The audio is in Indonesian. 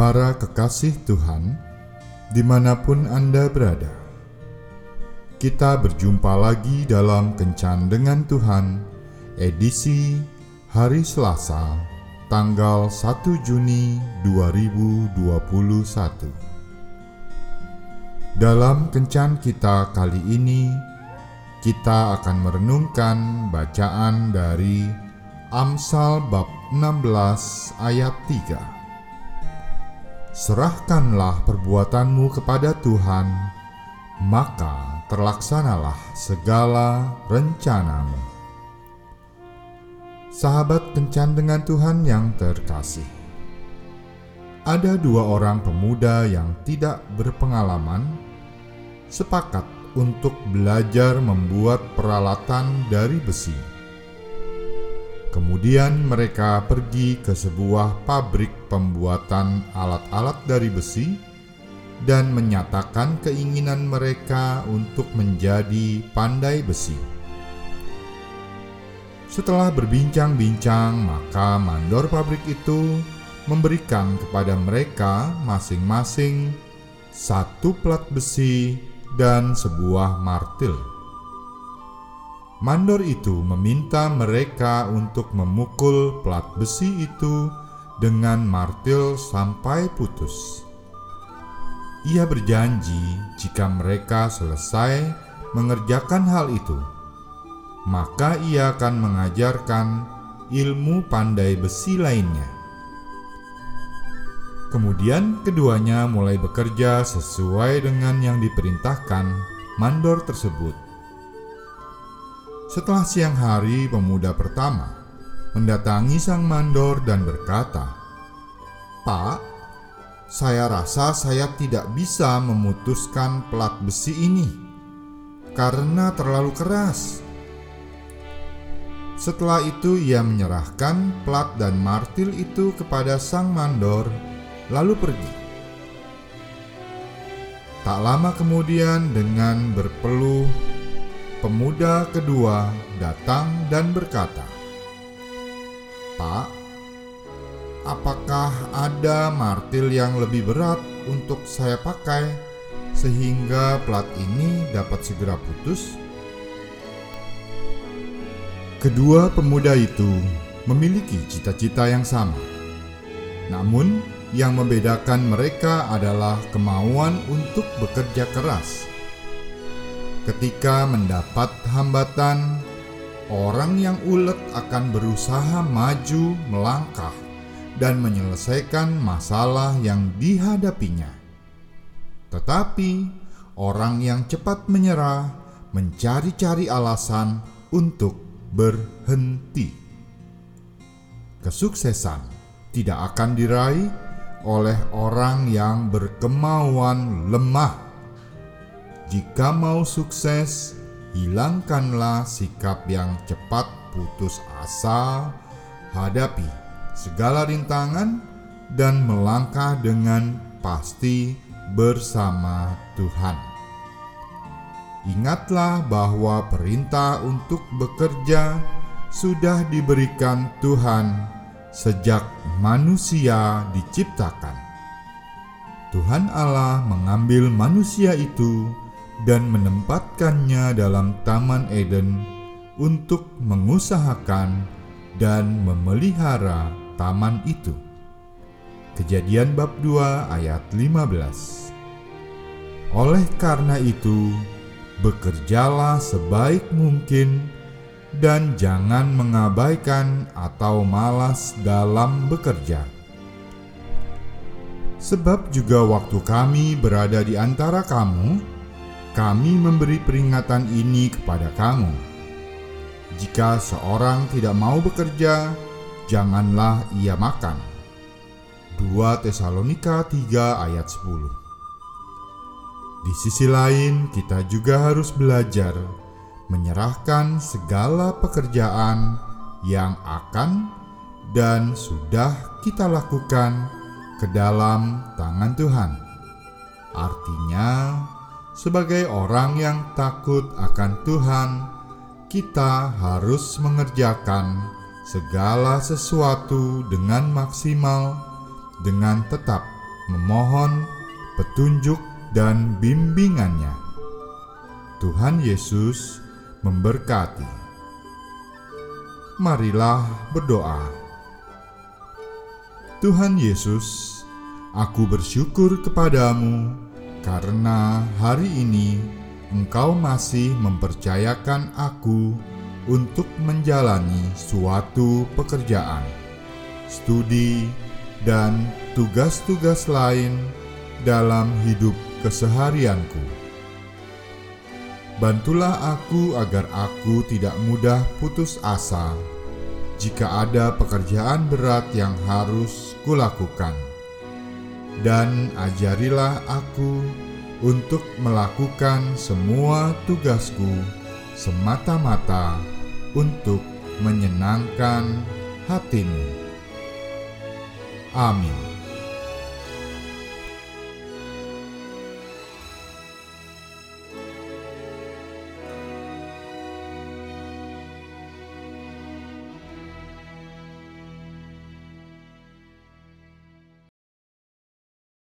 para kekasih Tuhan, di mana pun Anda berada, kita berjumpa lagi dalam Kencan dengan Tuhan, edisi hari Selasa, tanggal 1 Juni 2021. Dalam Kencan kita kali ini, kita akan merenungkan bacaan dari Amsal bab 16 ayat 3. Serahkanlah perbuatanmu kepada Tuhan, maka terlaksanalah segala rencanamu. Sahabat kencan dengan Tuhan yang terkasih. Ada dua orang pemuda yang tidak berpengalaman sepakat untuk belajar membuat peralatan dari besi Kemudian mereka pergi ke sebuah pabrik pembuatan alat-alat dari besi dan menyatakan keinginan mereka untuk menjadi pandai besi. Setelah berbincang-bincang, maka mandor pabrik itu memberikan kepada mereka masing-masing satu plat besi dan sebuah martil. Mandor itu meminta mereka untuk memukul plat besi itu dengan martil sampai putus. Ia berjanji jika mereka selesai mengerjakan hal itu, maka ia akan mengajarkan ilmu pandai besi lainnya. Kemudian keduanya mulai bekerja sesuai dengan yang diperintahkan mandor tersebut. Setelah siang hari, pemuda pertama mendatangi sang mandor dan berkata, "Pak, saya rasa saya tidak bisa memutuskan plat besi ini karena terlalu keras." Setelah itu, ia menyerahkan plat dan martil itu kepada sang mandor, lalu pergi. Tak lama kemudian, dengan berpeluh pemuda kedua datang dan berkata, "Pak, apakah ada martil yang lebih berat untuk saya pakai sehingga plat ini dapat segera putus?" Kedua pemuda itu memiliki cita-cita yang sama. Namun, yang membedakan mereka adalah kemauan untuk bekerja keras Ketika mendapat hambatan, orang yang ulet akan berusaha maju melangkah dan menyelesaikan masalah yang dihadapinya. Tetapi orang yang cepat menyerah mencari-cari alasan untuk berhenti. Kesuksesan tidak akan diraih oleh orang yang berkemauan lemah jika mau sukses, hilangkanlah sikap yang cepat putus asa, hadapi segala rintangan, dan melangkah dengan pasti bersama Tuhan. Ingatlah bahwa perintah untuk bekerja sudah diberikan Tuhan sejak manusia diciptakan. Tuhan Allah mengambil manusia itu dan menempatkannya dalam Taman Eden untuk mengusahakan dan memelihara taman itu. Kejadian bab 2 ayat 15 Oleh karena itu, bekerjalah sebaik mungkin dan jangan mengabaikan atau malas dalam bekerja. Sebab juga waktu kami berada di antara kamu, kami memberi peringatan ini kepada kamu. Jika seorang tidak mau bekerja, janganlah ia makan. 2 Tesalonika 3 ayat 10 Di sisi lain, kita juga harus belajar menyerahkan segala pekerjaan yang akan dan sudah kita lakukan ke dalam tangan Tuhan. Artinya, sebagai orang yang takut akan Tuhan, kita harus mengerjakan segala sesuatu dengan maksimal, dengan tetap memohon petunjuk dan bimbingannya. Tuhan Yesus memberkati. Marilah berdoa. Tuhan Yesus, aku bersyukur kepadamu karena hari ini Engkau masih mempercayakan aku untuk menjalani suatu pekerjaan, studi, dan tugas-tugas lain dalam hidup keseharianku. Bantulah aku agar aku tidak mudah putus asa jika ada pekerjaan berat yang harus kulakukan. Dan ajarilah aku untuk melakukan semua tugasku semata-mata untuk menyenangkan hatimu. Amin.